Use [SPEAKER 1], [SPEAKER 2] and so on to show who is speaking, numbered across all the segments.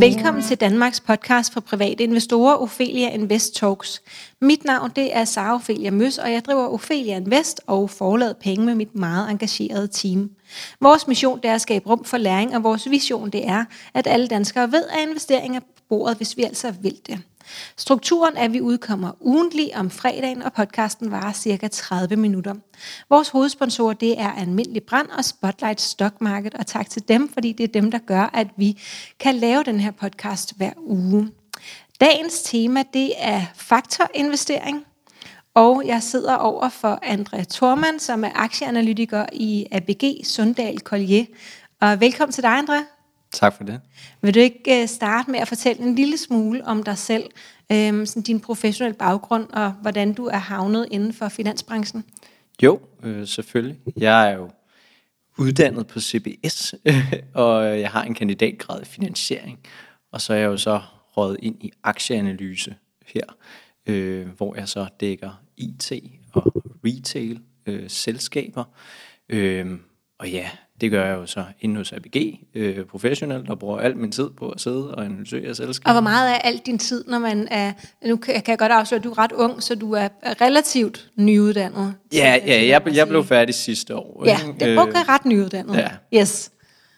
[SPEAKER 1] Velkommen til Danmarks podcast for private investorer, Ophelia Invest Talks. Mit navn det er Sara Ophelia Møs, og jeg driver Ophelia Invest og forlader penge med mit meget engagerede team. Vores mission det er at skabe rum for læring, og vores vision det er, at alle danskere ved, at investeringer bordet, hvis vi altså vil det. Strukturen er, at vi udkommer ugentlig om fredagen, og podcasten varer cirka 30 minutter. Vores hovedsponsor det er Almindelig Brand og Spotlight Stock Market, og tak til dem, fordi det er dem, der gør, at vi kan lave den her podcast hver uge. Dagens tema det er faktorinvestering, og jeg sidder over for André Thormann, som er aktieanalytiker i ABG Sundal Collier. Og velkommen til dig, André.
[SPEAKER 2] Tak for det.
[SPEAKER 1] Vil du ikke øh, starte med at fortælle en lille smule om dig selv, øhm, sådan din professionelle baggrund og hvordan du er havnet inden for finansbranchen?
[SPEAKER 2] Jo, øh, selvfølgelig. Jeg er jo uddannet på CBS, og jeg har en kandidatgrad i finansiering. Og så er jeg jo så rådet ind i aktieanalyse her, øh, hvor jeg så dækker IT og retail øh, selskaber. Øh, og ja, det gør jeg jo så inde hos ABG øh, professionelt, og bruger al min tid på at sidde og analysere selskaber.
[SPEAKER 1] Og hvor meget er alt din tid, når man er... Nu kan jeg godt afsløre, at du er ret ung, så du er relativt nyuddannet.
[SPEAKER 2] Ja, ja jeg, jeg blev færdig sidste år.
[SPEAKER 1] Ja, det er okay, ret nyuddannet.
[SPEAKER 2] Ja.
[SPEAKER 1] Yes.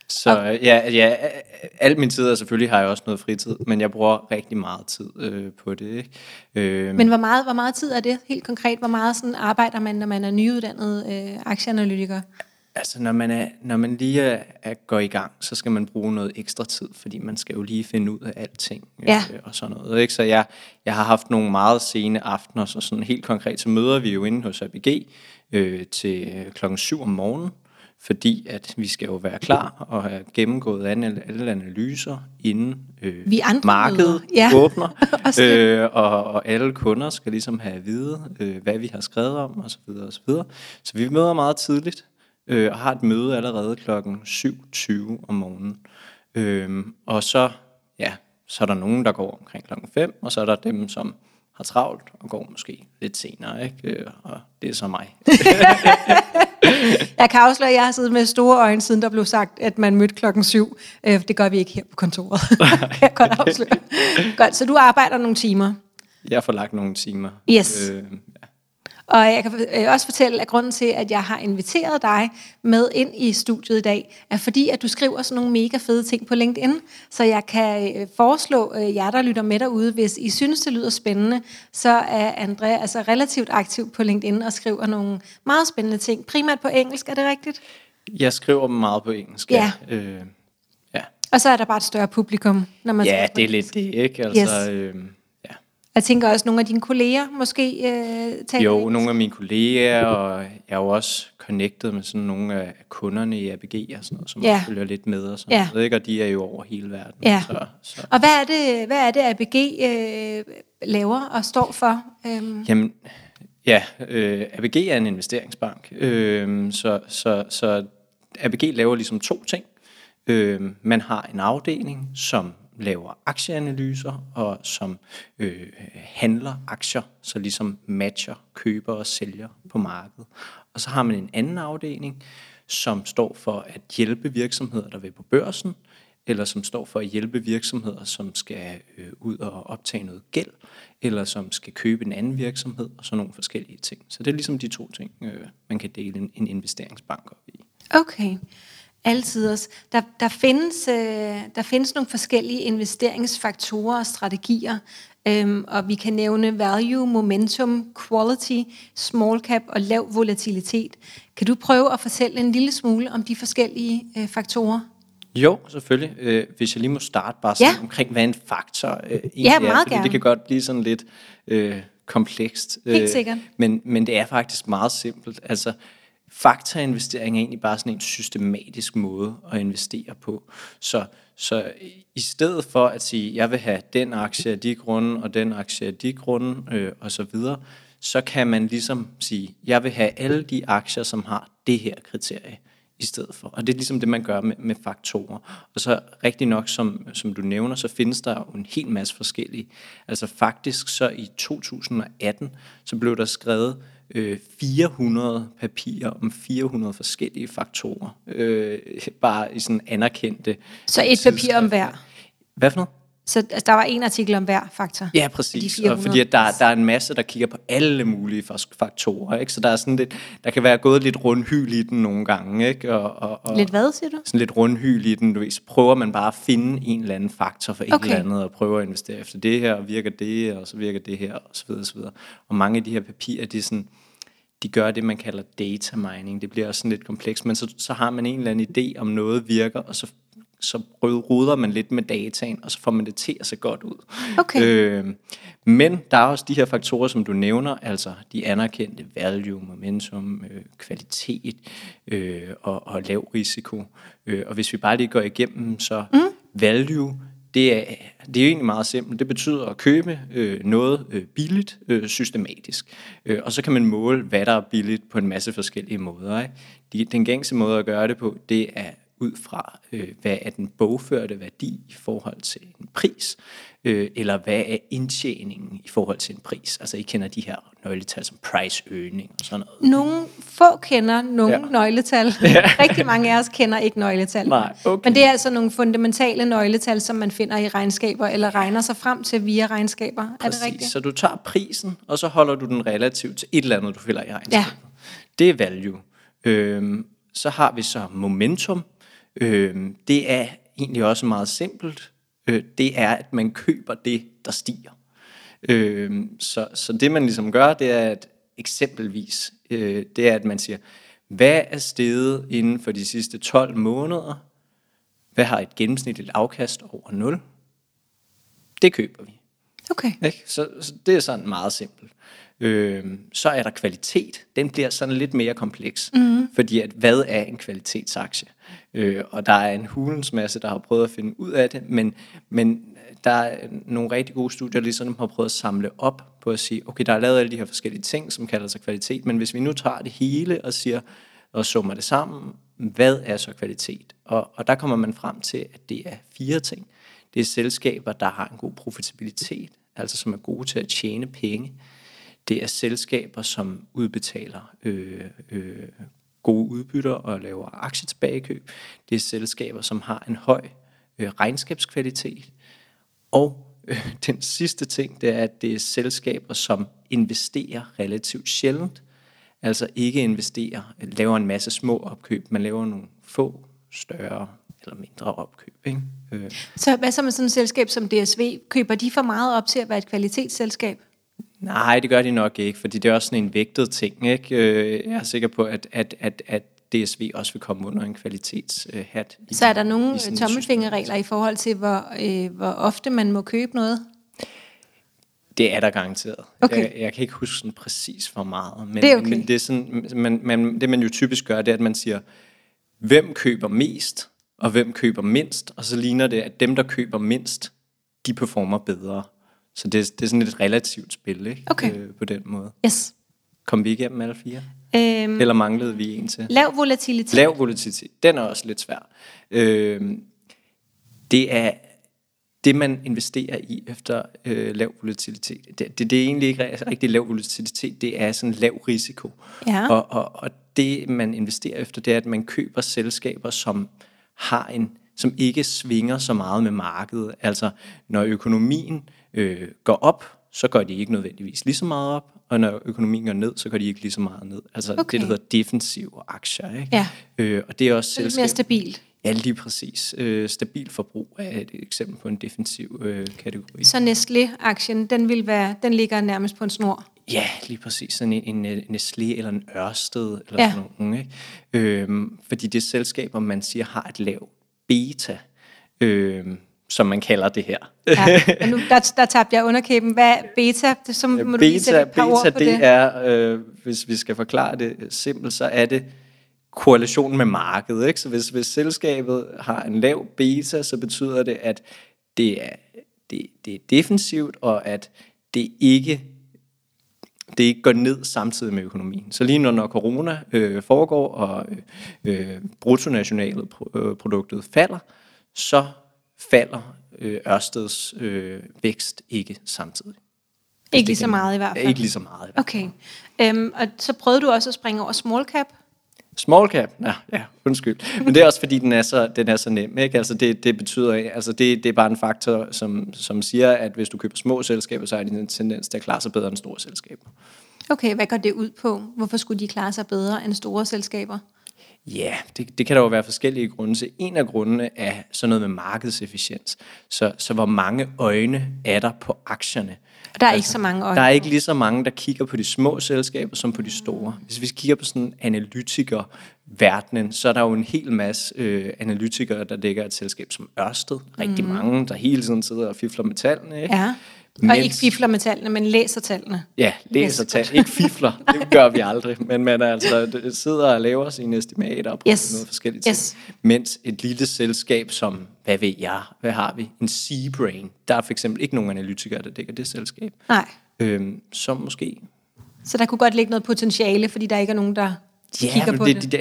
[SPEAKER 2] Så ja, ja, al min tid, og selvfølgelig har jeg også noget fritid, men jeg bruger rigtig meget tid øh, på det. Ikke?
[SPEAKER 1] Øh, men hvor meget, hvor meget tid er det helt konkret? Hvor meget sådan arbejder man, når man er nyuddannet øh, aktieanalytiker?
[SPEAKER 2] Altså, når man, er, når man lige er, er, går i gang, så skal man bruge noget ekstra tid, fordi man skal jo lige finde ud af alting
[SPEAKER 1] ja.
[SPEAKER 2] øh, og sådan noget. Ikke? Så jeg, jeg har haft nogle meget sene aftener, så sådan helt konkret, så møder vi jo inde hos ABG øh, til klokken 7 om morgenen, fordi at vi skal jo være klar og have gennemgået alle, alle analyser, inden øh,
[SPEAKER 1] vi
[SPEAKER 2] markedet
[SPEAKER 1] ja.
[SPEAKER 2] åbner, øh, og, og alle kunder skal ligesom have at vide, øh, hvad vi har skrevet om osv. Så, videre, og så, videre. så vi møder meget tidligt, øh, og har et møde allerede klokken 7.20 om morgenen. Øh, og så, ja, så er der nogen, der går omkring klokken 5, og så er der dem, som har travlt og går måske lidt senere, ikke? Øh, og det er så mig.
[SPEAKER 1] jeg kan afsløre, at jeg har siddet med store øjne, siden der blev sagt, at man mødte klokken 7. Øh, det gør vi ikke her på kontoret. kan jeg godt afsløre. godt, så du arbejder nogle timer?
[SPEAKER 2] Jeg får lagt nogle timer.
[SPEAKER 1] Yes. Øh, og jeg kan øh, også fortælle, at grunden til, at jeg har inviteret dig med ind i studiet i dag, er fordi, at du skriver sådan nogle mega fede ting på LinkedIn. Så jeg kan øh, foreslå øh, jer, der lytter med derude, hvis I synes, det lyder spændende, så er André altså relativt aktiv på LinkedIn og skriver nogle meget spændende ting. Primært på engelsk, er det rigtigt?
[SPEAKER 2] Jeg skriver meget på engelsk,
[SPEAKER 1] ja.
[SPEAKER 2] ja. Øh,
[SPEAKER 1] ja. Og så er der bare et større publikum, når man
[SPEAKER 2] Ja, det er lidt det, ikke? Altså,
[SPEAKER 1] yes. øh, jeg tænker også, nogle af dine kolleger måske øh, taler
[SPEAKER 2] Jo, nogle af mine kolleger, og jeg er jo også connected med sådan nogle af kunderne i ABG og sådan noget, som ja. følger lidt med og sådan
[SPEAKER 1] ja.
[SPEAKER 2] noget, ikke? og de er jo over hele verden.
[SPEAKER 1] Ja. Så, så. Og hvad er det, hvad er det ABG øh, laver og står for?
[SPEAKER 2] Øhm. Jamen, ja, øh, ABG er en investeringsbank, øh, så, så, så ABG laver ligesom to ting. Øh, man har en afdeling, som laver aktieanalyser og som øh, handler aktier, så ligesom matcher køber og sælger på markedet. Og så har man en anden afdeling, som står for at hjælpe virksomheder, der vil på børsen, eller som står for at hjælpe virksomheder, som skal øh, ud og optage noget gæld, eller som skal købe en anden virksomhed, og sådan nogle forskellige ting. Så det er ligesom de to ting, øh, man kan dele en, en investeringsbank op i.
[SPEAKER 1] Okay. Altid også. Der, der, findes, øh, der findes nogle forskellige investeringsfaktorer og strategier, øhm, og vi kan nævne value, momentum, quality, small cap og lav volatilitet. Kan du prøve at fortælle en lille smule om de forskellige øh, faktorer?
[SPEAKER 2] Jo, selvfølgelig. Øh, hvis jeg lige må starte bare ja. omkring, hvad en faktor øh, egentlig
[SPEAKER 1] ja, meget
[SPEAKER 2] er, fordi gerne. det kan godt blive sådan lidt øh, komplekst.
[SPEAKER 1] Helt øh, sikkert.
[SPEAKER 2] Men, men det er faktisk meget simpelt. Altså, faktainvestering er egentlig bare sådan en systematisk måde at investere på. Så, så i stedet for at sige, jeg vil have den aktie af de grunde, og den aktie af de grunde, øh, og så videre, så kan man ligesom sige, jeg vil have alle de aktier, som har det her kriterie i stedet for. Og det er ligesom det, man gør med, med faktorer. Og så rigtig nok, som, som du nævner, så findes der jo en hel masse forskellige. Altså faktisk så i 2018, så blev der skrevet øh, 400 papirer om 400 forskellige faktorer. Øh, bare i sådan anerkendte...
[SPEAKER 1] Så et papir om hver?
[SPEAKER 2] Hvad for noget?
[SPEAKER 1] Så altså, der var en artikel om hver faktor.
[SPEAKER 2] Ja, præcis.
[SPEAKER 1] de
[SPEAKER 2] Og
[SPEAKER 1] 400.
[SPEAKER 2] fordi at der, der er en masse, der kigger på alle mulige fak- faktorer. Ikke? Så der, er sådan lidt, der kan være gået lidt rundhyl i den nogle gange. Ikke? Og, og, og
[SPEAKER 1] Lidt hvad, siger du?
[SPEAKER 2] sådan lidt rundhyl i den. Du ved, så prøver man bare at finde en eller anden faktor for et
[SPEAKER 1] Okay.
[SPEAKER 2] eller andet, og prøver at investere efter det her, og virker det, og så virker det her, og så videre, og så videre. Og mange af de her papirer, de, er sådan, de gør det, man kalder data mining. Det bliver også sådan lidt komplekst, men så, så har man en eller anden idé om noget virker, og så så ruder man lidt med dataen, og så får man det til at se godt ud.
[SPEAKER 1] Okay.
[SPEAKER 2] Øh, men der er også de her faktorer, som du nævner, altså de anerkendte value, momentum, øh, kvalitet øh, og, og lav risiko. Øh, og hvis vi bare lige går igennem, så mm. value, det er, det er egentlig meget simpelt. Det betyder at købe øh, noget øh, billigt, øh, systematisk. Øh, og så kan man måle, hvad der er billigt på en masse forskellige måder. Ikke? De, den gængse måde at gøre det på, det er ud fra, øh, hvad er den bogførte værdi i forhold til en pris, øh, eller hvad er indtjeningen i forhold til en pris. Altså I kender de her nøgletal som price-øgning og sådan noget.
[SPEAKER 1] Nogle få kender nogle
[SPEAKER 2] Ja.
[SPEAKER 1] ja. nøgletal. Rigtig mange af os kender ikke nøgletal.
[SPEAKER 2] Nej, okay.
[SPEAKER 1] Men det er altså nogle fundamentale nøgletal, som man finder i regnskaber, eller regner sig frem til via regnskaber. Er det rigtigt?
[SPEAKER 2] Så du tager prisen, og så holder du den relativt til et eller andet, du fælder i regnskabet.
[SPEAKER 1] Ja.
[SPEAKER 2] Det er value. Øhm, så har vi så momentum. Øhm, det er egentlig også meget simpelt. Øh, det er, at man køber det, der stiger. Øhm, så, så det man ligesom gør, det er at eksempelvis, øh, det er at man siger, hvad er steget inden for de sidste 12 måneder? Hvad har et gennemsnitligt afkast over 0? Det køber vi.
[SPEAKER 1] Okay.
[SPEAKER 2] Ikke? Så, så det er sådan meget simpelt. Øh, så er der kvalitet. Den bliver sådan lidt mere kompleks. Mm. Fordi at, hvad er en kvalitetsaktie? Øh, og der er en hulens masse, der har prøvet at finde ud af det, men, men der er nogle rigtig gode studier, der ligesom har prøvet at samle op på at sige, okay, der er lavet alle de her forskellige ting, som kalder sig kvalitet, men hvis vi nu tager det hele og siger, og summer det sammen, hvad er så kvalitet? Og, og der kommer man frem til, at det er fire ting. Det er selskaber, der har en god profitabilitet, altså som er gode til at tjene penge. Det er selskaber, som udbetaler øh, øh, gode udbytter og laver aktietilbagekøb. Det er selskaber, som har en høj øh, regnskabskvalitet. Og øh, den sidste ting, det er, at det er selskaber, som investerer relativt sjældent. Altså ikke investerer, laver en masse små opkøb, man laver nogle få større eller mindre opkøb. Ikke? Øh,
[SPEAKER 1] Så hvad så med sådan et selskab som DSV? Køber de for meget op til at være et kvalitetsselskab?
[SPEAKER 2] Nej, det gør de nok ikke, fordi det er også sådan en vægtet ting. Ikke? Øh, Jeg er sikker på, at, at, at, at DSV også vil komme under en kvalitetshat. i-
[SPEAKER 1] Så er der nogle
[SPEAKER 2] i
[SPEAKER 1] tommelfingerregler i forhold til, hvor, øh, hvor ofte man må købe noget?
[SPEAKER 2] Det er der garanteret.
[SPEAKER 1] Okay.
[SPEAKER 2] Jeg, jeg kan ikke huske sådan præcis hvor meget, men
[SPEAKER 1] Det er okay.
[SPEAKER 2] men det, er sådan, man, man, det man jo typisk gør, det er, at man siger, hvem køber mest, og hvem køber mindst, og så ligner det, at dem, der køber mindst, de performer bedre. Så det, det er sådan et relativt spil, ikke?
[SPEAKER 1] Okay.
[SPEAKER 2] Øh, på den måde.
[SPEAKER 1] Yes.
[SPEAKER 2] Kom vi igennem alle fire?
[SPEAKER 1] Øhm,
[SPEAKER 2] Eller manglede vi en til?
[SPEAKER 1] lav volatilitet.
[SPEAKER 2] Lav volatilitet, den er også lidt svær. Øh, det er det, man investerer i efter øh, lav volatilitet. Det, det, det er egentlig ikke rigtig- rigtig lav volatilitet, det er sådan lav risiko.
[SPEAKER 1] Ja.
[SPEAKER 2] Og, og, og det, man investerer efter, det er, at man køber selskaber, som har en som ikke svinger så meget med markedet. Altså, når økonomien øh, går op, så går de ikke nødvendigvis lige så meget op, og når økonomien går ned, så går de ikke lige så meget ned. Altså
[SPEAKER 1] Okay.
[SPEAKER 2] det, der hedder defensive aktier. Ikke?
[SPEAKER 1] Ja.
[SPEAKER 2] Øh, og det er også
[SPEAKER 1] Det er
[SPEAKER 2] selskaber...
[SPEAKER 1] mere stabilt.
[SPEAKER 2] Ja, lige præcis. Øh, stabil forbrug er et eksempel på en defensiv øh, kategori.
[SPEAKER 1] Så Nestlé-aktien, den, vil være, den ligger nærmest på en snor.
[SPEAKER 2] Ja, lige præcis. Sådan en, en Nestlé eller en Ørsted eller
[SPEAKER 1] ja.
[SPEAKER 2] sådan nogle. Ikke? Øhm, fordi det er selskaber, man siger, har et lavt beta, øhm, som man kalder det her.
[SPEAKER 1] Ja. Og nu, der, der tabte jeg underkæben. Hvad er beta? Det, så må du lige sætte
[SPEAKER 2] beta,
[SPEAKER 1] et par ord
[SPEAKER 2] beta
[SPEAKER 1] på
[SPEAKER 2] det,
[SPEAKER 1] det.
[SPEAKER 2] er, øh, hvis vi skal forklare det simpelt, så er det korrelation med markedet. Ikke? Så hvis, hvis selskabet har en lav beta, så betyder det, at det er, det, det er defensivt, og at det ikke det ikke går ned samtidig med økonomien. Så lige når, når corona øh, foregår, og øh, bruttonationalproduktet falder, så falder øh, Ørsteds øh, vækst ikke samtidig.
[SPEAKER 1] Ikke lige så meget i hvert fald.
[SPEAKER 2] Ikke lige så meget. i hvert fald.
[SPEAKER 1] Okay. Øhm, og så prøvede du også at springe over small cap.
[SPEAKER 2] Small cap? Ja, ja, undskyld. Men det er også fordi, den er så, den er så nem. Ikke? Altså det, det betyder, altså det, det er bare en faktor, som, som siger, at hvis du køber små selskaber, så er det en tendens til at klare sig bedre end store selskaber.
[SPEAKER 1] Okay, hvad går det ud på? Hvorfor skulle de klare sig bedre end store selskaber?
[SPEAKER 2] Ja, det, det kan der jo være forskellige grunde til. En af grundene er sådan noget med markedsefficiens. Så, så hvor mange øjne er der på aktierne?
[SPEAKER 1] Der er altså, ikke så mange øjne.
[SPEAKER 2] Der er ikke lige så mange, der kigger på de små selskaber som på de store. Hvis vi kigger på sådan analytiker verdenen, så er der jo en hel masse øh, analytikere, der dækker et selskab som Ørsted. Rigtig mm. mange, der hele tiden sidder og fifler med tallene. Ikke?
[SPEAKER 1] Ja. Mens, og ikke fifler med tallene, men læser tallene.
[SPEAKER 2] Ja, læser tallene. Ikke fifler. Det gør vi aldrig. Men man altså sidder og laver sine estimater og prøver yes. noget forskelligt ting. Yes. Mens et lille selskab som, hvad ved jeg, hvad har vi? En Seabrain. Der er for eksempel ikke nogen analytikere, der dækker det selskab.
[SPEAKER 1] Nej.
[SPEAKER 2] Øhm, som måske...
[SPEAKER 1] Så der kunne godt ligge noget potentiale, fordi der ikke er nogen, der
[SPEAKER 2] ja,
[SPEAKER 1] kigger på det.
[SPEAKER 2] det. De,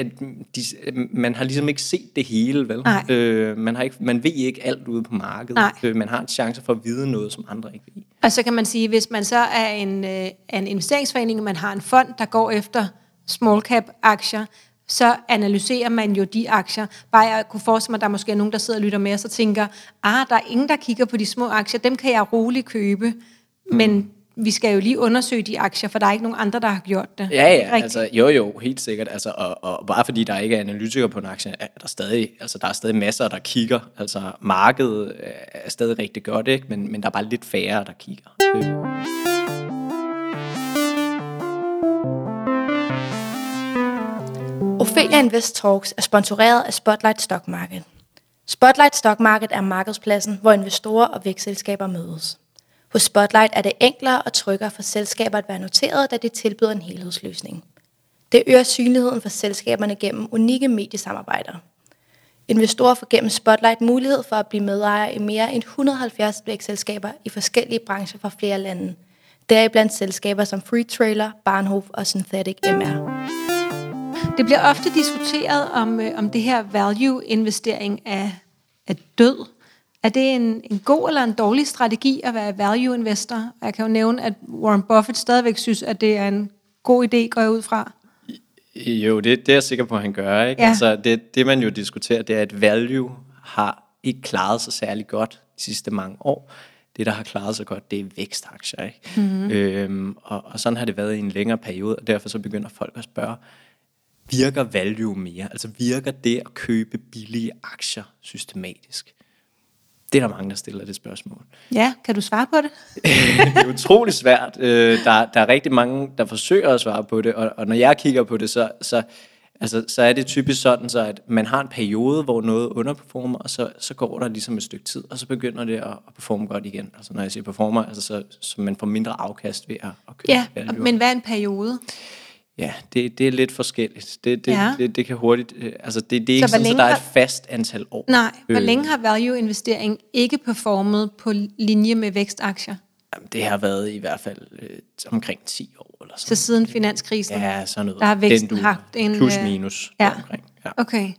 [SPEAKER 2] de, de, man har ligesom ikke set det hele, vel?
[SPEAKER 1] Nej.
[SPEAKER 2] Øh, man, har ikke, man ved ikke alt ude på markedet.
[SPEAKER 1] Nej.
[SPEAKER 2] Øh, man har en chance for at vide noget, som andre ikke ved.
[SPEAKER 1] Og så kan man sige, hvis man så er en, øh, en investeringsforening, og man har en fond, der går efter small cap aktier, så analyserer man jo de aktier. Bare jeg kunne forestille mig, at der måske er nogen, der sidder og lytter med, og så tænker, ah, der er ingen, der kigger på de små aktier, dem kan jeg roligt købe. Men mm vi skal jo lige undersøge de aktier, for der er ikke nogen andre, der har gjort det.
[SPEAKER 2] Ja, ja, altså, jo jo, helt sikkert. Altså, og, og bare fordi der ikke er analytikere på en aktie, er der stadig, altså, der er stadig masser, der kigger. Altså, markedet er stadig rigtig godt, ikke? Men, men der er bare lidt færre, der kigger.
[SPEAKER 3] Ophelia Invest Talks er sponsoreret af Spotlight Stock Market. Spotlight Stock Market er markedspladsen, hvor investorer og vækstselskaber mødes. Hos Spotlight er det enklere og tryggere for selskaber at være noteret, da det tilbyder en helhedsløsning. Det øger synligheden for selskaberne gennem unikke mediesamarbejder. Investorer får gennem Spotlight mulighed for at blive medejer i mere end 170 vækselskaber i forskellige brancher fra flere lande. Deriblandt selskaber som Free Trailer, Barnhof og Synthetic MR.
[SPEAKER 1] Det bliver ofte diskuteret, om, øh, om det her value-investering er, er død. Er det en, en god eller en dårlig strategi at være value investor? Jeg kan jo nævne, at Warren Buffett stadigvæk synes, at det er en god idé, går jeg ud fra.
[SPEAKER 2] Jo, det, det er jeg sikker på, at han gør. Ikke? Ja. Altså, det, det man jo diskuterer, det er, at value har ikke klaret sig særlig godt de sidste mange år. Det, der har klaret sig godt, det er vækstaktier. Ikke? Mm-hmm. Øhm, og, og sådan har det været i en længere periode, og derfor så begynder folk at spørge, virker value mere? Altså virker det at købe billige aktier systematisk? Det er der mange, der stiller det spørgsmål.
[SPEAKER 1] Ja, kan du svare på det?
[SPEAKER 2] det er utrolig svært. Øh, der, der er rigtig mange, der forsøger at svare på det, og, og når jeg kigger på det, så, så, altså, så er det typisk sådan, så at man har en periode, hvor noget underperformer, og så, så går der ligesom et stykke tid, og så begynder det at, at performe godt igen. Altså når jeg siger performer, altså så, så man får mindre afkast ved at, at købe
[SPEAKER 1] Ja, value. men hvad er en periode?
[SPEAKER 2] Ja, det, det er lidt forskelligt. Det, det, ja. det, det kan hurtigt... Øh, altså det, det er så ikke sådan, at der er et fast antal år.
[SPEAKER 1] Nej, hvor øh, længe har value-investering ikke performet på linje med vækstaktier?
[SPEAKER 2] Jamen, det har været i hvert fald øh, omkring 10 år. Eller sådan.
[SPEAKER 1] Så siden finanskrisen?
[SPEAKER 2] Ja, sådan noget.
[SPEAKER 1] Der har væksten Den, haft en...
[SPEAKER 2] Plus minus.
[SPEAKER 1] Ja. Omkring. ja. Okay.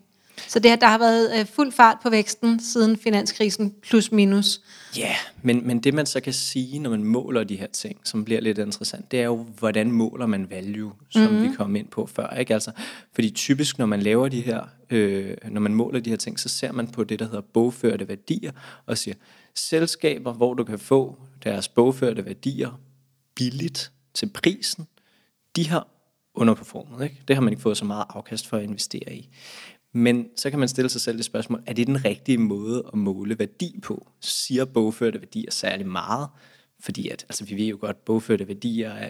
[SPEAKER 1] Så det, der har været øh, fuld fart på væksten siden finanskrisen, plus minus.
[SPEAKER 2] Ja, yeah, men, men det man så kan sige, når man måler de her ting, som bliver lidt interessant, det er jo, hvordan måler man value, som mm-hmm. vi mhm. kom ind på før. Ikke? Altså, fordi typisk, når man laver de her, øh, når man måler de her ting, så ser man på det, der hedder bogførte værdier, og siger, selskaber, hvor du kan få deres bogførte værdier billigt til prisen, de har underperformet. Ikke? Det har man ikke fået så meget afkast for at investere i. Men så kan man stille sig selv det spørgsmål, er det den rigtige måde at måle værdi på? Siger bogførte værdier særlig meget? Fordi at, altså, vi ved jo godt, at bogførte værdier er,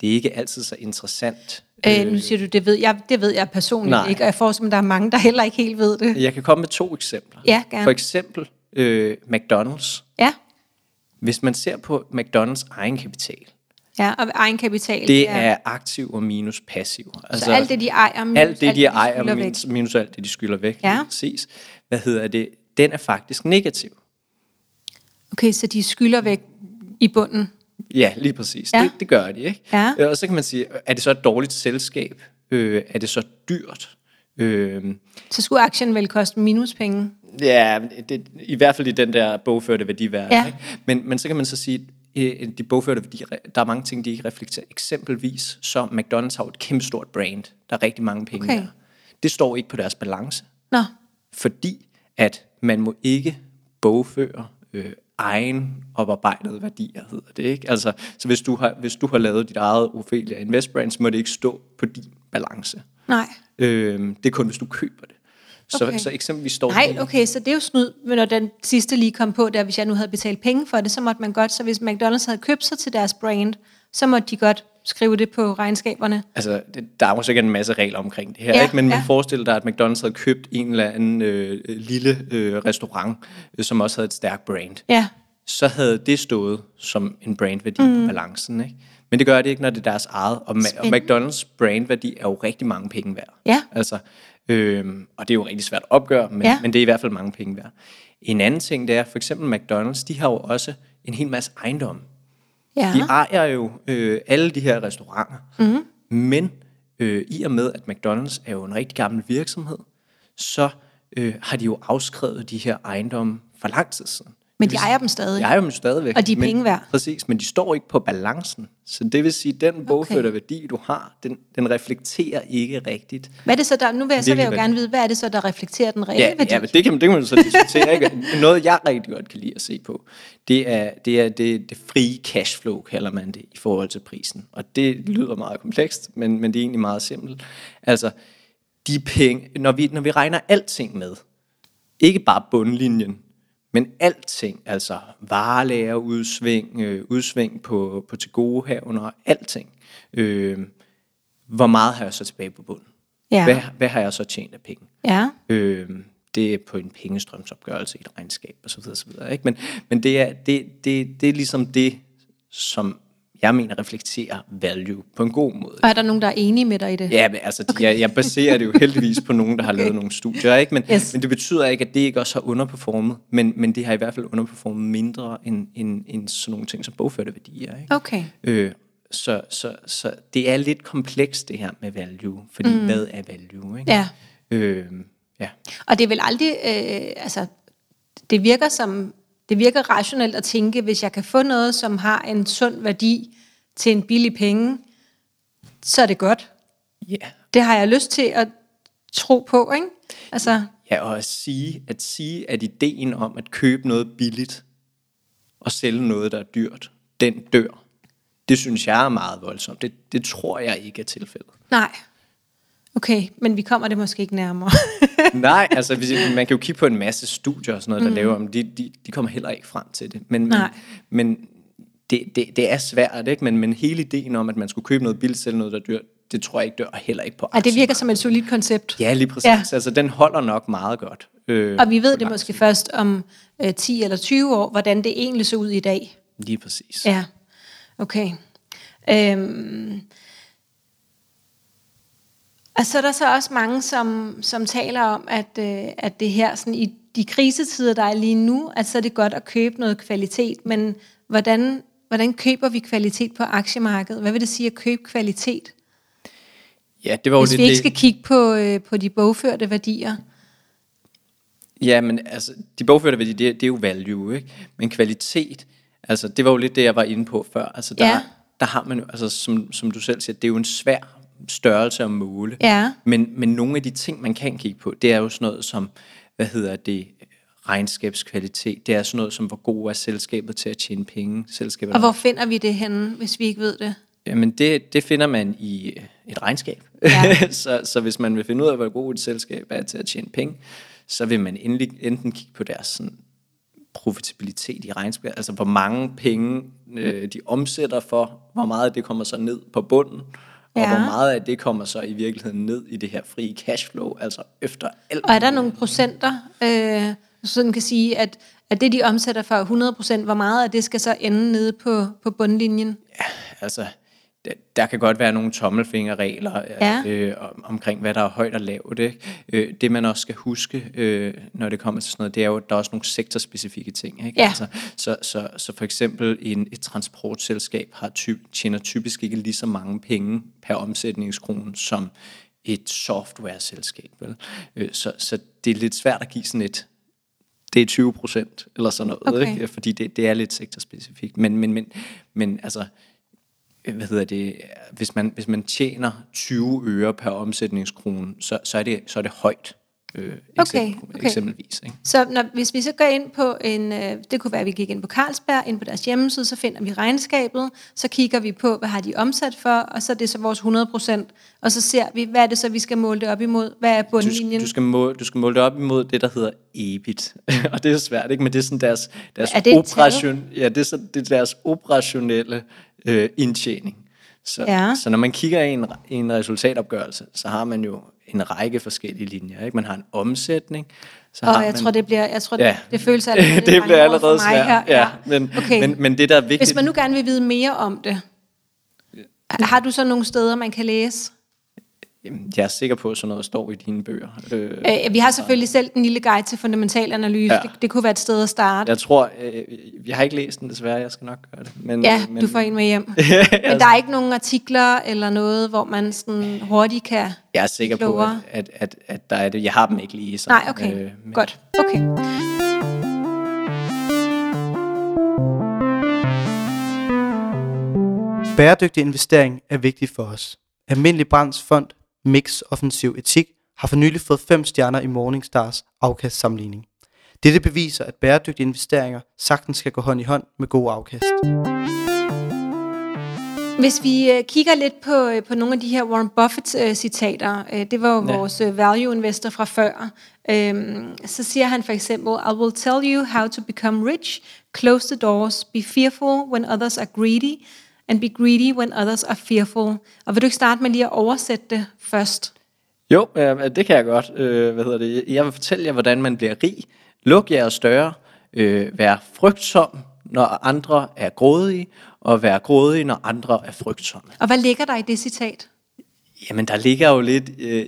[SPEAKER 2] det er ikke altid så interessant.
[SPEAKER 1] Øh, nu siger du, det ved jeg, det ved jeg personligt Nej. ikke, og jeg får som der er mange, der heller ikke helt ved det.
[SPEAKER 2] Jeg kan komme med to eksempler.
[SPEAKER 1] Ja, gerne.
[SPEAKER 2] For eksempel øh, McDonald's.
[SPEAKER 1] Ja.
[SPEAKER 2] Hvis man ser på McDonald's egenkapital,
[SPEAKER 1] Ja, og egenkapital.
[SPEAKER 2] Det er, er aktiv og minus passiv.
[SPEAKER 1] Altså, så alt det, de ejer,
[SPEAKER 2] minus alt det, de, de ejer, minus, minus alt det, de skylder væk.
[SPEAKER 1] Ja.
[SPEAKER 2] Præcis. Hvad hedder det? Den er faktisk negativ.
[SPEAKER 1] Okay, så de skylder væk i bunden?
[SPEAKER 2] Ja, lige præcis. Ja. Det, det gør de, ikke?
[SPEAKER 1] Ja.
[SPEAKER 2] Øh, og så kan man sige, er det så et dårligt selskab? Øh, er det så dyrt? Øh,
[SPEAKER 1] så skulle aktien vel koste minuspenge?
[SPEAKER 2] Ja, det, i hvert fald i den der bogførte værdiværdi.
[SPEAKER 1] Ja.
[SPEAKER 2] Ikke? Men, men så kan man så sige, de bogførte værdier, der er mange ting, de ikke reflekterer. Eksempelvis så McDonald's har et kæmpe stort brand. Der er rigtig mange penge
[SPEAKER 1] okay.
[SPEAKER 2] der. Det står ikke på deres balance,
[SPEAKER 1] Nå,
[SPEAKER 2] fordi at man må ikke bogføre øh, egen oparbejdede værdier, hedder det ikke? Altså, så hvis du, har, hvis du har lavet dit eget Ophelia Invest Brand, så må det ikke stå på din balance.
[SPEAKER 1] nej.
[SPEAKER 2] Øh, det er kun, hvis du køber det. Så,
[SPEAKER 1] Okay.
[SPEAKER 2] så eksempelvis står
[SPEAKER 1] Nej,
[SPEAKER 2] det-
[SPEAKER 1] okay, så det er jo snyd, men når den sidste lige kom på, der hvis jeg nu havde betalt penge for det, så måtte man godt, så hvis McDonald's havde købt sig til deres brand, så måtte de godt skrive det på regnskaberne.
[SPEAKER 2] Altså, det, der er jo sikkert en masse regler omkring det her,
[SPEAKER 1] Ja,
[SPEAKER 2] ikke? men
[SPEAKER 1] ja.
[SPEAKER 2] ja. forestil dig, at McDonald's havde købt en eller anden øh, lille øh, restaurant, øh, som også havde et stærkt brand.
[SPEAKER 1] Ja,
[SPEAKER 2] Så havde det stået som en brandværdi mm. på balancen. Ikke? Men det gør det ikke, når det er deres eget. Og, Ma- og. McDonald's brandværdi er jo rigtig mange penge værd.
[SPEAKER 1] Ja.
[SPEAKER 2] Altså, øhm, og det er jo rigtig svært at opgøre, men,
[SPEAKER 1] Ja.
[SPEAKER 2] men det er i hvert fald mange penge værd. En anden ting, det er for eksempel McDonald's, de har jo også en hel masse ejendomme.
[SPEAKER 1] ja.
[SPEAKER 2] De ejer jo øh, alle de her restauranter. Mm-hmm. Men øh, i og med, at McDonald's er jo en rigtig gammel virksomhed, så øh, har de jo afskrevet de her ejendomme for lang tid siden.
[SPEAKER 1] Men de ejer dem stadig.
[SPEAKER 2] De ejer dem stadigvæk.
[SPEAKER 1] Og de er penge værd.
[SPEAKER 2] Præcis, men de står ikke på balancen. Så det vil sige, at den bogførte værdi, du har, den, den reflekterer ikke rigtigt.
[SPEAKER 1] Hvad er det så, der, nu vil jeg, så vil jeg jo gerne vide, hvad er det så, der reflekterer den reelle
[SPEAKER 2] Ja,
[SPEAKER 1] værdi?
[SPEAKER 2] ja men det kan, man- det kan man så diskutere. Ikke? Noget, jeg rigtig godt kan lide at se på, det er det, er det, det frie cashflow, kalder man det, i forhold til prisen. Og det lyder meget komplekst, men, men det er egentlig meget simpelt. Altså, de penge, når vi, når vi regner alting med, ikke bare bundlinjen, men alting, altså varelager, udsving, øh, udsving på, på tilgodehavende og alting. Øh, hvor meget har jeg så tilbage på bunden?
[SPEAKER 1] Ja.
[SPEAKER 2] Hvad, hvad har jeg så tjent af penge?
[SPEAKER 1] Ja,
[SPEAKER 2] Øh, det er på en pengestrømsopgørelse i et regnskab og så videre, så videre ikke? Men, men det, er, det, det, det er ligesom det, som jeg mener reflekterer value på en god måde.
[SPEAKER 1] og er der nogen, der er enige med dig i det?
[SPEAKER 2] Ja, men altså, okay. jeg, jeg baserer det jo heldigvis på nogen, der har lavet nogle studier, ikke? Men,
[SPEAKER 1] Yes.
[SPEAKER 2] yes. men det betyder ikke, at det ikke også har underperformet, men, men det har i hvert fald underperformet mindre end, end, end sådan nogle ting som bogførte værdier, ikke?
[SPEAKER 1] Okay.
[SPEAKER 2] Øh, så, så, så det er lidt komplekst det her med value, fordi mm. hvad er value, ikke?
[SPEAKER 1] Ja.
[SPEAKER 2] Øh, ja.
[SPEAKER 1] Og det er vel aldrig, øh, altså, det virker som, det virker rationelt at tænke, hvis jeg kan få noget, som har en sund værdi til en billig penge, så er det godt.
[SPEAKER 2] Ja.
[SPEAKER 1] Det har jeg lyst til at tro på, ikke? Altså,
[SPEAKER 2] Ja, og at sige, at sige, at ideen om at købe noget billigt og sælge noget, der er dyrt, den dør. Det synes jeg er meget voldsomt. Det, det tror jeg ikke er tilfældet.
[SPEAKER 1] nej. Okay, men vi kommer det måske ikke nærmere.
[SPEAKER 2] Nej, altså hvis, man kan jo kigge på en masse studier og sådan noget, der mm. laver om, de, de, de kommer heller ikke frem til det. Men,
[SPEAKER 1] Nej.
[SPEAKER 2] men, men det, det, det er svært, ikke? Men, men hele ideen om, at man skulle købe noget billigt, sælge noget, der er dyrt, det tror jeg ikke dør heller ikke på
[SPEAKER 1] Og det virker som et solidt koncept.
[SPEAKER 2] Ja, lige præcis.
[SPEAKER 1] Ja.
[SPEAKER 2] Ja. Altså, den holder nok meget godt. Øh,
[SPEAKER 1] Og vi ved det måske først om øh, 10 eller 20 år, hvordan det egentlig så ud i dag.
[SPEAKER 2] Lige præcis.
[SPEAKER 1] Ja, okay. Øhm. Og så er der så også mange, som, som taler om, at, øh, at det her sådan i de krisetider, der er lige nu, at så er det godt at købe noget kvalitet, men hvordan, hvordan køber vi kvalitet på aktiemarkedet? Hvad vil det sige at købe kvalitet?
[SPEAKER 2] Ja, det var jo
[SPEAKER 1] Hvis
[SPEAKER 2] lidt
[SPEAKER 1] vi ikke
[SPEAKER 2] det-
[SPEAKER 1] skal kigge på, øh, på de bogførte værdier.
[SPEAKER 2] Ja, men altså, de bogførte værdi, det, det er jo value, ikke? Men kvalitet, altså, det var jo lidt det, jeg var inde på før. Altså, der,
[SPEAKER 1] Ja.
[SPEAKER 2] der har man jo, altså, som, som du selv siger, det er jo en svær størrelse at måle.
[SPEAKER 1] Ja.
[SPEAKER 2] Men, men nogle af de ting, man kan kigge på, det er jo sådan noget som, hvad hedder det, regnskabskvalitet. Det er sådan noget som, hvor god er selskabet til at tjene penge. Selskabet
[SPEAKER 1] Og hvor finder vi det henne, hvis vi ikke ved det?
[SPEAKER 2] Jamen det, det finder man i øh, et regnskab.
[SPEAKER 1] Ja.
[SPEAKER 2] så, så hvis man vil finde ud af, hvor god et selskab er til at tjene penge, så vil man endelig, enten kigge på deres sådan, profitabilitet i regnskabet, altså hvor mange penge øh, de omsætter for, hvor meget det kommer så ned på bunden, og
[SPEAKER 1] Ja.
[SPEAKER 2] hvor meget af det kommer så i virkeligheden ned i det her frie cashflow, altså efter alt.
[SPEAKER 1] Og er der nogle procenter, øh, sådan kan sige, at, at det, de omsætter for 100 procent, hvor meget af det skal så ende nede på, på bundlinjen?
[SPEAKER 2] altså, der, kan godt være nogle tommelfingerregler
[SPEAKER 1] Ja.
[SPEAKER 2] øh, om, omkring, hvad der er højt og lavt. Ikke? Øh, det man også skal huske, øh, når det kommer til sådan noget, det er jo, at der er også nogle sektorspecifikke ting. Ikke?
[SPEAKER 1] Ja.
[SPEAKER 2] Altså, så, så, så for eksempel en, et transportselskab har ty, tjener typisk ikke lige så mange penge per omsætningskrone som et software-selskab. Vel? Øh, så, så det er lidt svært at give sådan et det er 20 procent, eller sådan noget,
[SPEAKER 1] Okay.
[SPEAKER 2] ikke? fordi det, det er lidt sektorspecifikt. Men, men, men, men altså, hvad hedder det, hvis man, hvis man tjener 20 øre per omsætningskrone, så, så, er, det, så er det højt. Øh,
[SPEAKER 1] Okay,
[SPEAKER 2] eksempel,
[SPEAKER 1] okay.
[SPEAKER 2] Eksempelvis. Ikke?
[SPEAKER 1] Så når, hvis vi så går ind på en, øh, det kunne være, at vi gik ind på Carlsberg, ind på deres hjemmeside, så finder vi regnskabet, så kigger vi på, hvad har de omsat for, og så er det så vores 100 procent, og så ser vi, hvad er det så, vi skal måle det op imod, hvad er
[SPEAKER 2] Du,
[SPEAKER 1] bundlinjen?
[SPEAKER 2] du, skal måle, du skal måle det op imod det, der hedder EBIT. og det er svært, ikke? Men det er sådan deres, deres,
[SPEAKER 1] Er det et
[SPEAKER 2] operation, ja, det er, så, det er deres operationelle øh, indtjening. Så,
[SPEAKER 1] Ja.
[SPEAKER 2] så når man kigger i en, i en resultatopgørelse, så har man jo en række forskellige linjer. Ikke? Man har en omsætning. Så
[SPEAKER 1] Og
[SPEAKER 2] har
[SPEAKER 1] jeg
[SPEAKER 2] man,
[SPEAKER 1] tror, det bliver, jeg tror,
[SPEAKER 2] Ja.
[SPEAKER 1] det, det føles allerede,
[SPEAKER 2] det bliver allerede
[SPEAKER 1] for mig
[SPEAKER 2] svært.
[SPEAKER 1] her.
[SPEAKER 2] Ja, men,
[SPEAKER 1] okay.
[SPEAKER 2] men, men det, der er vigtigt...
[SPEAKER 1] Hvis man nu gerne vil vide mere om det, har du så nogle steder, man kan læse?
[SPEAKER 2] Jamen, Jeg er sikker på, at sådan noget står i dine bøger. Øh,
[SPEAKER 1] Øh, vi har selvfølgelig selv den lille guide til fundamental analyse.
[SPEAKER 2] Ja.
[SPEAKER 1] Det, det kunne være et sted at starte.
[SPEAKER 2] jeg tror... Øh, jeg har ikke læst den, desværre. Jeg skal nok gøre det. Men,
[SPEAKER 1] Ja,
[SPEAKER 2] men,
[SPEAKER 1] du får en med hjem. Men der er ikke nogen artikler eller noget, hvor man sådan hurtigt kan...
[SPEAKER 2] Jeg er sikker på,
[SPEAKER 1] klogere.
[SPEAKER 2] at, at, at der er det. Jeg har dem ikke lige så.
[SPEAKER 1] Nej, okay.
[SPEAKER 2] Øh, men-
[SPEAKER 1] Godt. Okay.
[SPEAKER 4] Bæredygtig investering er vigtig for os. Almindelig Brands Fond Mix Offensiv Etik har for nylig fået 5 stjerner i Morningstars afkastsammenligning. Dette beviser, at bæredygtige investeringer sagtens skal gå hånd i hånd med god afkast.
[SPEAKER 1] Hvis vi øh, kigger lidt på, øh, på nogle af de her Warren Buffett-citater, øh, det var jo
[SPEAKER 2] Ja.
[SPEAKER 1] vores øh, value investor fra før, øh, så siger han for eksempel, I will tell you how to become rich, close the doors, be fearful when others are greedy, and be greedy when others are fearful. Og vil du ikke starte med lige at oversætte det først?
[SPEAKER 2] Jo, øh, det kan jeg godt. Øh, hvad hedder det? Jeg vil fortælle jer, hvordan man bliver rig. Luk jeres døre. Øh, vær frygtsom, når andre er grådige. Og vær grådige, når andre er frygtsomme.
[SPEAKER 1] Og hvad ligger der i det citat?
[SPEAKER 2] Jamen, der ligger jo lidt øh,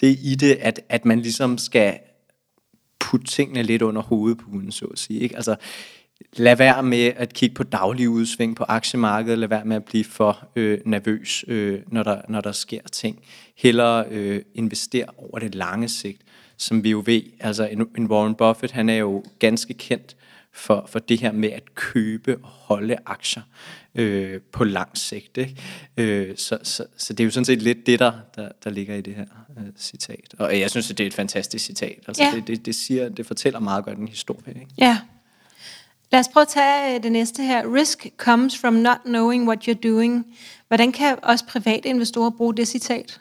[SPEAKER 2] det i det, at, at man ligesom skal putte tingene lidt under hovedpuden, så at sige. Ikke? Altså, lad være med at kigge på daglige udsving på aktiemarkedet, lad være med at blive for øh, nervøs, øh, når, der, når der sker ting. Hellere øh, investere over det lange sigt, som vi jo ved. Altså, en, en Warren Buffett, han er jo ganske kendt for, for det her med at købe og holde aktier øh, på lang sigt. Ikke? Øh, så, så, så det er jo sådan set lidt det, der, der, der ligger i det her øh, citat. Og jeg synes, at det er et fantastisk citat. Altså,
[SPEAKER 1] Ja.
[SPEAKER 2] det, det, det, siger, det fortæller meget godt en historie. Ikke?
[SPEAKER 1] Ja. Lad os prøve at tage øh, det næste her. Risk comes from not knowing what you're doing. Hvordan kan også private investorer bruge det citat?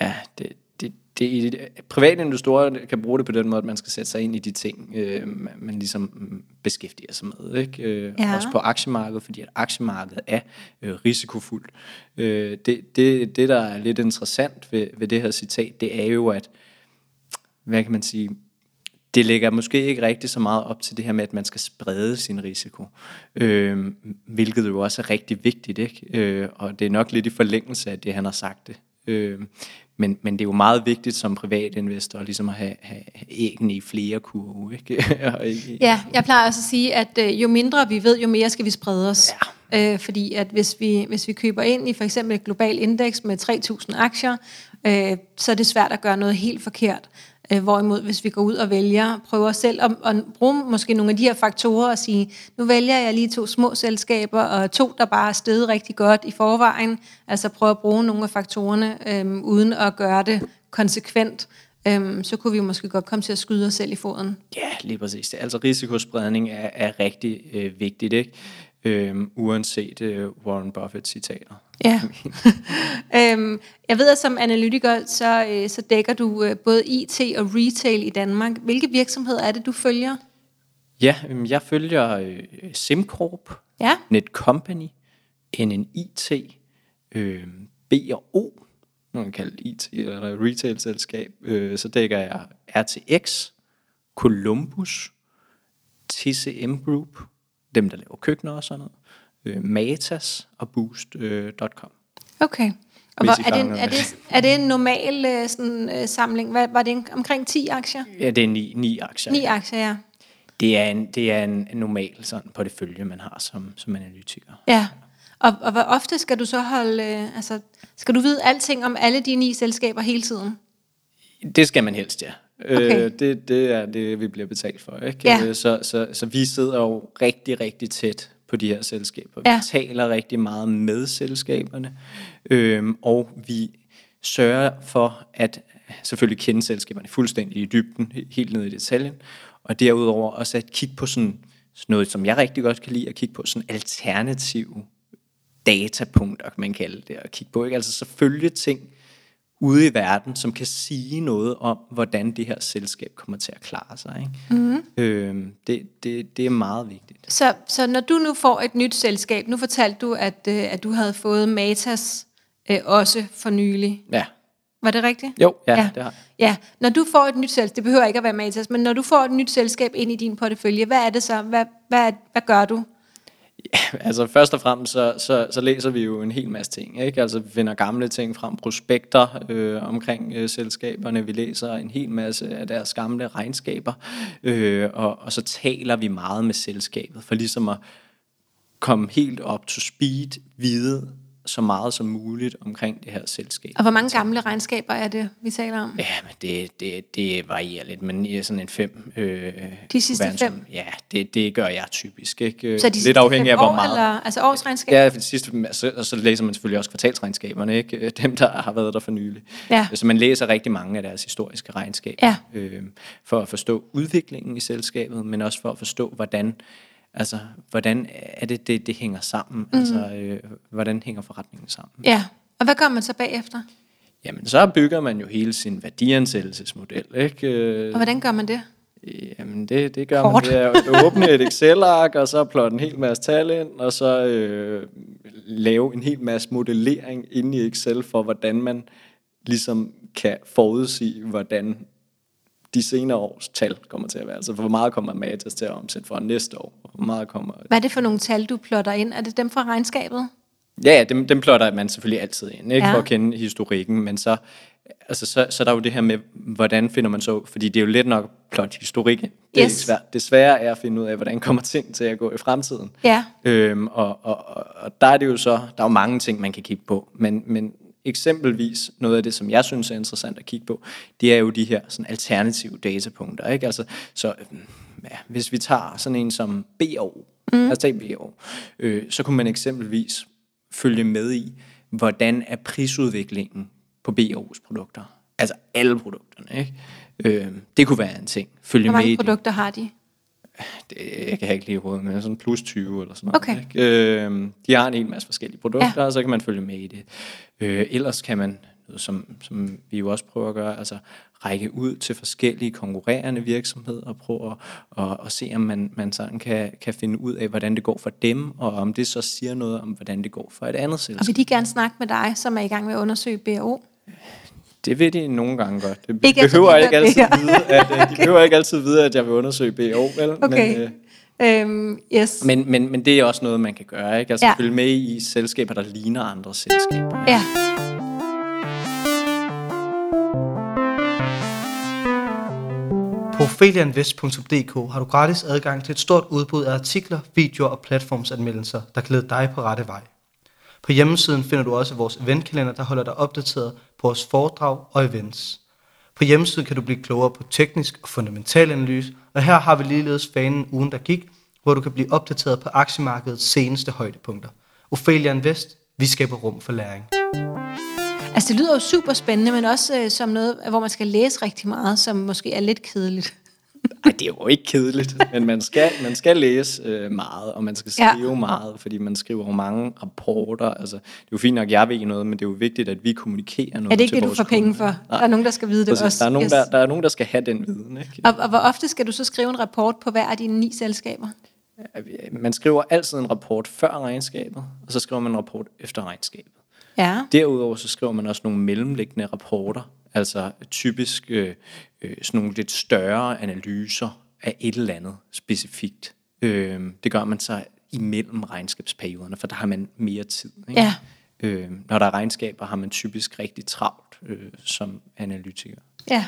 [SPEAKER 2] Ja, det, det, det, private investorer kan bruge det på den måde, at man skal sætte sig ind i de ting, øh, man, ligesom beskæftiger sig med. Ikke? Øh,
[SPEAKER 1] Ja.
[SPEAKER 2] Også på aktiemarkedet, fordi at aktiemarkedet er øh, risikofuldt. Øh, det, det, det, der er lidt interessant ved, ved det her citat, det er jo, at hvad kan man sige, det lægger måske ikke rigtig så meget op til det her med, at man skal sprede sin risiko, øh, hvilket jo også er rigtig vigtigt, ikke? Øh, og det er nok lidt i forlængelse af det, han har sagt det. Øh, men, men det er jo meget vigtigt som privatinvestor ligesom at have, have æggene i flere kurve. Ikke-
[SPEAKER 1] Ja, jeg plejer også at sige, at øh, jo mindre vi ved, jo mere skal vi sprede os. Ja. Øh, fordi at hvis vi, hvis vi køber ind i for eksempel et globalt indeks med 3.000 aktier, øh, så er det svært at gøre noget helt forkert. Øh, hvorimod hvis vi går ud og vælger, prøver selv at, at bruge måske nogle af de her faktorer og sige, nu vælger jeg lige to små selskaber, og to, der bare er steget rigtig godt i forvejen. Altså prøve at bruge nogle af faktorerne, øhm, uden at gøre det konsekvent. Øhm, så kunne vi måske godt komme til at skyde os selv i foden.
[SPEAKER 2] Ja, lige præcis. Altså risikospredning er, er rigtig øh, vigtigt, ikke? Øhm, uanset øh, Warren Buffett citater.
[SPEAKER 1] Ja. øhm, jeg ved, at som analytiker, så, øh, så dækker du øh, både IT og retail i Danmark. Hvilke virksomheder er det, du følger?
[SPEAKER 2] Ja, øhm, jeg følger øh, SimCorp,
[SPEAKER 1] Ja.
[SPEAKER 2] Netcompany, NNIT, øh, B&O, nu kan man kalde IT eller retail-selskab, øh, så dækker jeg RTX, Columbus, TCM Group, dem der laver køkkener og sådan noget, øh, Matas og Boost.com. Øh.
[SPEAKER 1] Okay. Og hvor, er, det, en- er,
[SPEAKER 2] det.
[SPEAKER 1] er det en normal øh, sådan, øh, samling? Hvad, var det en, omkring 10 aktier?
[SPEAKER 2] Ja, det er ni, ni aktier.
[SPEAKER 1] 9 aktier, ja.
[SPEAKER 2] Det er en, det er en, en normal sådan portefølje, man har som, som analytiker.
[SPEAKER 1] Ja. Og, og hvor ofte skal du så holde... Øh, altså, skal du vide alting om alle de ni selskaber hele tiden?
[SPEAKER 2] Det skal man helst, ja.
[SPEAKER 1] Okay.
[SPEAKER 2] Øh, det, det er det, vi bliver betalt for. Ikke?
[SPEAKER 1] Ja.
[SPEAKER 2] Øh, Så, så, så vi sidder jo rigtig, rigtig tæt på de her selskaber.
[SPEAKER 1] Ja.
[SPEAKER 2] Vi taler rigtig meget med selskaberne, øhm, og vi sørger for at selvfølgelig kende selskaberne fuldstændig i dybden, he- helt ned i detaljen, og derudover også at kigge på sådan, sådan noget, som jeg rigtig godt kan lide, at kigge på sådan alternative datapunkter, kan man kalde det, at kigge på. Ikke? Altså selvfølgelig ting ude i verden, som kan sige noget om, hvordan det her selskab kommer til at klare sig. Ikke? Mm. Øhm, det, det, det er meget vigtigt.
[SPEAKER 1] Så, så når du nu får et nyt selskab, nu fortalte du, at, øh, at du havde fået Matas øh, også for nylig.
[SPEAKER 2] Ja.
[SPEAKER 1] Var det rigtigt?
[SPEAKER 2] Jo, ja, ja. det har.
[SPEAKER 1] Ja, når du får et nyt selskab, det behøver ikke at være Matas, men når du får et nyt selskab ind i din portefølje, hvad er det så? Hvad, hvad, hvad gør du?
[SPEAKER 2] Altså først og fremmest, så, så, så læser vi jo en hel masse ting. Ikke? Altså vi finder gamle ting frem, prospekter øh, omkring øh, selskaberne. Vi læser en hel masse af deres gamle regnskaber. Øh, og, og så taler vi meget med selskabet, for ligesom at komme helt op to speed, vide så meget som muligt omkring det her selskab.
[SPEAKER 1] Og hvor mange gamle regnskaber er det, vi taler om?
[SPEAKER 2] Ja, men det, det, det varierer lidt, men i sådan en fem... Øh,
[SPEAKER 1] De sidste
[SPEAKER 2] verdens-
[SPEAKER 1] fem?
[SPEAKER 2] Ja, det, det gør jeg typisk. Ikke?
[SPEAKER 1] Så de
[SPEAKER 2] lidt afhængig af,
[SPEAKER 1] fem
[SPEAKER 2] hvor
[SPEAKER 1] år,
[SPEAKER 2] meget...
[SPEAKER 1] Eller, altså årsregnskab?
[SPEAKER 2] Ja, for det sidste, så, og så læser man selvfølgelig også kvartalsregnskaberne, ikke? Øh, dem der har været der for nylig.
[SPEAKER 1] Ja.
[SPEAKER 2] Så man læser rigtig mange af deres historiske regnskaber,
[SPEAKER 1] Ja.
[SPEAKER 2] øh, for at forstå udviklingen i selskabet, men også for at forstå, hvordan, altså, hvordan er det, det, det hænger sammen, mm. altså, øh, hvordan hænger forretningen sammen.
[SPEAKER 1] Ja, og hvad gør man så bagefter?
[SPEAKER 2] Jamen, så bygger man jo hele sin værdiansættelsesmodel, ikke?
[SPEAKER 1] Og hvordan gør man det?
[SPEAKER 2] Jamen, det, det gør
[SPEAKER 1] Kort.
[SPEAKER 2] man ved at åbne et Excel-ark, og så plotte en hel masse tal ind, og så øh, lave en hel masse modellering inde i Excel for, hvordan man ligesom kan forudsige, hvordan de senere års tal kommer til at være. Altså, hvor meget kommer Matas til at omsætte for næste år? Hvor meget kommer...
[SPEAKER 1] Hvad er det for nogle tal, du plotter ind? Er det dem fra regnskabet?
[SPEAKER 2] Ja, ja dem, dem plotter man selvfølgelig altid ind, ikke?
[SPEAKER 1] Ja.
[SPEAKER 2] for at kende historikken, men så, altså, så, så er der jo det her med, hvordan finder man så, fordi det er jo let nok at plotte historik. Det er
[SPEAKER 1] Yes.
[SPEAKER 2] ikke svært. Det svære er at finde ud af, hvordan kommer ting til at gå i fremtiden.
[SPEAKER 1] Ja.
[SPEAKER 2] Øhm, og, og, og, og der er det jo så, der er jo mange ting, man kan kigge på, men, men eksempelvis noget af det, som jeg synes er interessant at kigge på, det er jo de her sådan alternative datapunkter. Ikke? Altså, så øhm, ja, hvis vi tager sådan en som BO, mm. tage BO, øh, så kunne man eksempelvis følge med i, hvordan er prisudviklingen på BO's produkter. Altså alle produkterne. Ikke? Øh, det kunne være en ting. Følge
[SPEAKER 1] Hvor
[SPEAKER 2] med i
[SPEAKER 1] mange
[SPEAKER 2] det
[SPEAKER 1] produkter har de?
[SPEAKER 2] Det, jeg kan ikke lige i hovedet, men sådan plus 20 eller sådan noget.
[SPEAKER 1] Okay.
[SPEAKER 2] Ikke? Øh, de har en hel masse forskellige produkter,
[SPEAKER 1] Ja.
[SPEAKER 2] og så kan man følge med i det. Øh, ellers kan man, som, som vi jo også prøver at gøre, altså række ud til forskellige konkurrerende virksomheder og prøve at, og, og se, om man, man sådan kan, kan finde ud af, hvordan det går for dem, og om det så siger noget om, hvordan det går for et andet
[SPEAKER 1] Og
[SPEAKER 2] selskab.
[SPEAKER 1] vil de gerne snakke med dig, som er i gang med at undersøge BO?
[SPEAKER 2] Det vil de nogle gange godt. Det
[SPEAKER 1] Ikke
[SPEAKER 2] behøver
[SPEAKER 1] de
[SPEAKER 2] ikke altid vide, at, øh, de behøver ikke altid vide, at jeg vil undersøge BO, vel?
[SPEAKER 1] Okay.
[SPEAKER 2] Men, øh,
[SPEAKER 1] Øhm, yes.
[SPEAKER 2] Men, men, men det er også noget, man kan gøre, ikke? Altså
[SPEAKER 1] Ja.
[SPEAKER 2] følge med i selskaber, der ligner andre selskaber.
[SPEAKER 1] Ja.
[SPEAKER 4] På opheliainvest.dk har du gratis adgang til et stort udbud af artikler, videoer og platformsanmeldelser, der lede dig på rette vej. På hjemmesiden finder du også vores eventkalender, der holder dig opdateret på vores foredrag og events. På hjemmesiden kan du blive klogere på teknisk og fundamental analyse, og her har vi ligeledes fanen ugen, der gik, hvor du kan blive opdateret på aktiemarkedets seneste højdepunkter. Ophelia Invest, vi skaber rum for læring.
[SPEAKER 1] Altså, det lyder jo super spændende, men også øh, som noget, hvor man skal læse rigtig meget, som måske er lidt kedeligt.
[SPEAKER 2] Ej, det er jo ikke kedeligt, men man skal, man skal læse øh, meget, og man skal skrive ja. meget, fordi man skriver mange rapporter. Altså, det er jo fint nok, at jeg ved noget, men det er jo vigtigt, at vi kommunikerer noget
[SPEAKER 1] Er det ikke det, du får penge for?
[SPEAKER 2] kunder.
[SPEAKER 1] Der er nogen, der skal vide det
[SPEAKER 2] Præcis.
[SPEAKER 1] også.
[SPEAKER 2] Der er, nogen,
[SPEAKER 1] Yes.
[SPEAKER 2] der, der er nogen, der skal have den viden. Ikke?
[SPEAKER 1] Og, og hvor ofte skal du så skrive en rapport på hver af dine ni selskaber?
[SPEAKER 2] Man skriver altid en rapport før regnskabet, og så skriver man en rapport efter regnskabet.
[SPEAKER 1] Ja.
[SPEAKER 2] Derudover så skriver man også nogle mellemliggende rapporter, altså typisk øh, øh, sådan nogle lidt større analyser af et eller andet specifikt. Øh, det gør man så imellem regnskabsperioderne, for der har man mere tid. Ikke?
[SPEAKER 1] Ja.
[SPEAKER 2] Øh, når der er regnskaber, har man typisk rigtig travlt øh, som analytiker.
[SPEAKER 1] Ja.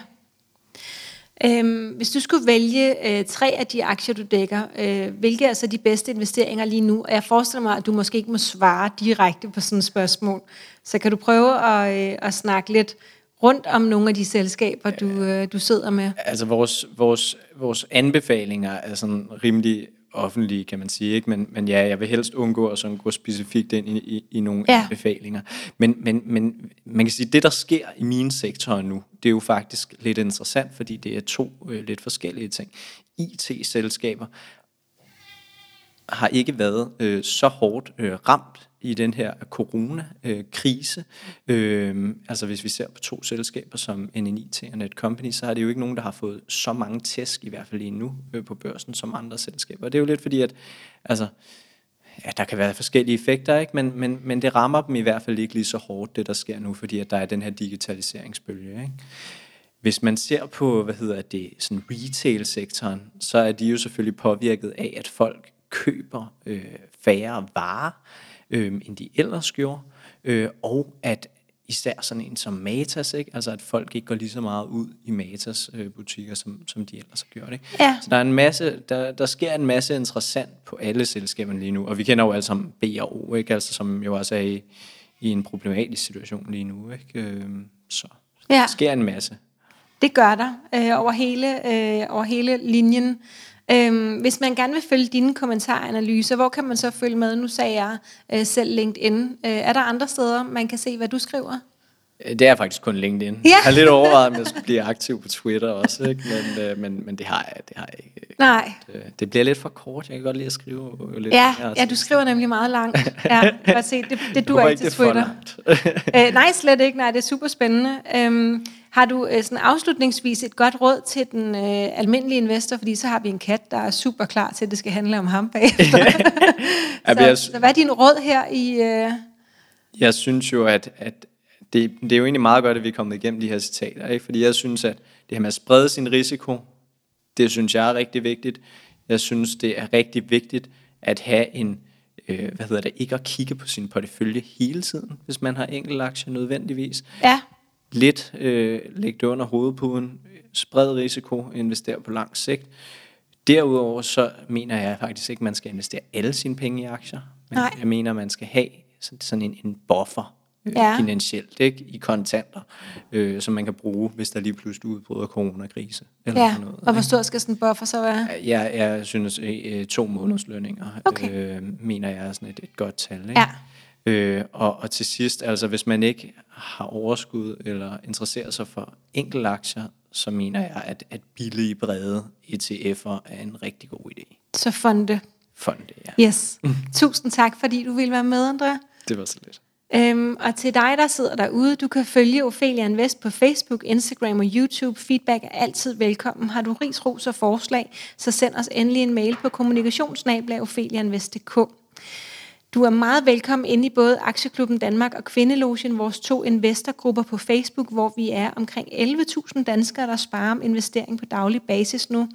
[SPEAKER 1] Øhm, hvis du skulle vælge øh, tre af de aktier, du dækker, øh, hvilke er så de bedste investeringer lige nu? Jeg forestiller mig, at du måske ikke må svare direkte på sådan et spørgsmål. Så kan du prøve at, øh, at snakke lidt rundt om nogle af de selskaber, du, øh, du sidder med?
[SPEAKER 2] Altså vores, vores, vores anbefalinger er sådan rimelig offentlige, kan man sige. Ikke? Men, men ja, jeg vil helst undgå at sådan gå specifikt ind i, i, i nogle
[SPEAKER 1] Ja.
[SPEAKER 2] ja. befalinger. Men, men, men man kan sige, det der sker i mine sektorer nu, det er jo faktisk lidt interessant, fordi det er to øh, lidt forskellige ting. IT-selskaber har ikke været øh, så hårdt øh, ramt i den her coronakrise. Øh, altså hvis vi ser på to selskaber som NNIT og Netcompany, så er det jo ikke nogen, der har fået så mange tæsk, i hvert fald lige nu, øh, på børsen som andre selskaber. Og det er jo lidt fordi, at altså, ja, der kan være forskellige effekter, ikke? Men, men, men det rammer dem i hvert fald ikke lige så hårdt, det der sker nu, fordi at der er den her digitaliseringsbølge. Ikke? Hvis man ser på, hvad hedder det, sådan retail-sektoren, så er de jo selvfølgelig påvirket af, at folk køber øh, færre varer, øh, end de ellers gjorde, øh, og at især sådan en som Matas, ikke? altså at folk ikke går lige så meget ud i Matas øh, butikker, som, som de ellers har gjort. Ikke?
[SPEAKER 1] Ja.
[SPEAKER 2] Så der er en masse, der, der sker en masse interessant på alle selskaberne lige nu, og vi kender jo alle sammen B og O, ikke? Altså, som jo også er i, i en problematisk situation lige nu. Ikke? Øh, så
[SPEAKER 1] Ja.
[SPEAKER 2] der sker en masse.
[SPEAKER 1] Det gør der øh, over, hele, øh, over hele linjen. Øhm, hvis man gerne vil følge dine kommentaranalyser, hvor kan man så følge med? Nu sagde jeg øh, selv LinkedIn. Øh, er der andre steder, man kan se, hvad du skriver?
[SPEAKER 2] Øh, Det er faktisk kun LinkedIn.
[SPEAKER 1] Ja.
[SPEAKER 2] Jeg har lidt overvejet, om jeg skulle blive aktiv på Twitter også, ikke? Men, øh, men, men det har jeg, det har jeg ikke.
[SPEAKER 1] Nej.
[SPEAKER 2] Det, det bliver lidt for kort. Jeg kan godt lide at skrive øh, lidt
[SPEAKER 1] Ja,
[SPEAKER 2] mere.
[SPEAKER 1] ja, du skriver nemlig meget langt. Ja, godt se, det, det duer
[SPEAKER 2] ikke,
[SPEAKER 1] til
[SPEAKER 2] er
[SPEAKER 1] Twitter. øh, nej, slet ikke. Nej, det er super spændende. Øhm, har du øh, sådan afslutningsvis et godt råd til den øh, almindelige investor? Fordi så har vi en kat, der er super klar til, at det skal handle om ham bagefter.
[SPEAKER 2] Jamen, jeg-
[SPEAKER 1] så, så hvad er din råd her i... Øh,
[SPEAKER 2] Jeg synes jo, at, at det, det er jo egentlig meget godt, at vi er kommet igennem de her citater, ikke? fordi jeg synes, at det her med at sprede sin risiko, det synes jeg er rigtig vigtigt. Jeg synes, det er rigtig vigtigt at have en, øh, hvad hedder det, ikke at kigge på sin portefølje hele tiden, hvis man har enkelte aktier nødvendigvis.
[SPEAKER 1] ja,
[SPEAKER 2] Lidt øh, lægge det under hovedpuden, spred risiko, investere på lang sigt. Derudover så mener jeg faktisk ikke, at man skal investere alle sine penge i aktier. Men
[SPEAKER 1] Nej.
[SPEAKER 2] jeg mener, at man skal have sådan- en, en buffer øh,
[SPEAKER 1] Ja.
[SPEAKER 2] ja. finansielt, ikke? i kontanter, øh, som man kan bruge, hvis der lige pludselig udbryder coronakrise. Eller
[SPEAKER 1] ja.
[SPEAKER 2] noget,
[SPEAKER 1] og hvor stor skal sådan en buffer så være?
[SPEAKER 2] Jeg, jeg synes, øh, to måneders lønninger,
[SPEAKER 1] Okay.
[SPEAKER 2] øh, mener jeg er sådan et, et godt tal. Ikke?
[SPEAKER 1] Ja.
[SPEAKER 2] Øh, og, og til sidst, altså hvis man ikke har overskud eller interesserer sig for enkelte aktier, så mener jeg, at, at billige brede ETF'er er en rigtig god idé.
[SPEAKER 1] Så fonde.
[SPEAKER 2] Fonde, ja.
[SPEAKER 1] Yes. Tusind tak, fordi du ville være med, Andrea.
[SPEAKER 2] Det var så lidt.
[SPEAKER 1] Øhm, og til dig, der sidder derude, du kan følge Ophelia Invest på Facebook, Instagram og YouTube. Feedback er altid velkommen. Har du ris, ros og forslag, så send os endelig en mail på kommunikationsnablag.opheliainvest.dk. Du er meget velkommen inde i både Aktieklubben Danmark og Kvindelogen, vores to investorgrupper på Facebook, hvor vi er omkring 11.000 danskere, der sparer om investering på daglig basis nu.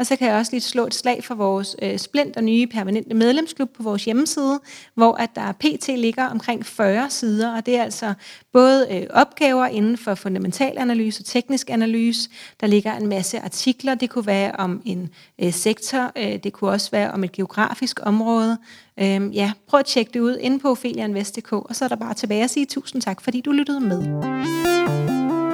[SPEAKER 1] Og så kan jeg også lige slå et slag for vores øh, splint og nye permanente medlemsklub på vores hjemmeside, hvor at der pt. ligger omkring 40 sider, og det er altså både øh, opgaver inden for fundamental analyse og teknisk analyse. Der ligger en masse artikler, det kunne være om en øh, sektor, øh, det kunne også være om et geografisk område. Øh, ja, prøv at tjekke det ud inde på opheliainvest.dk, og så er der bare tilbage at sige tusind tak, fordi du lyttede med.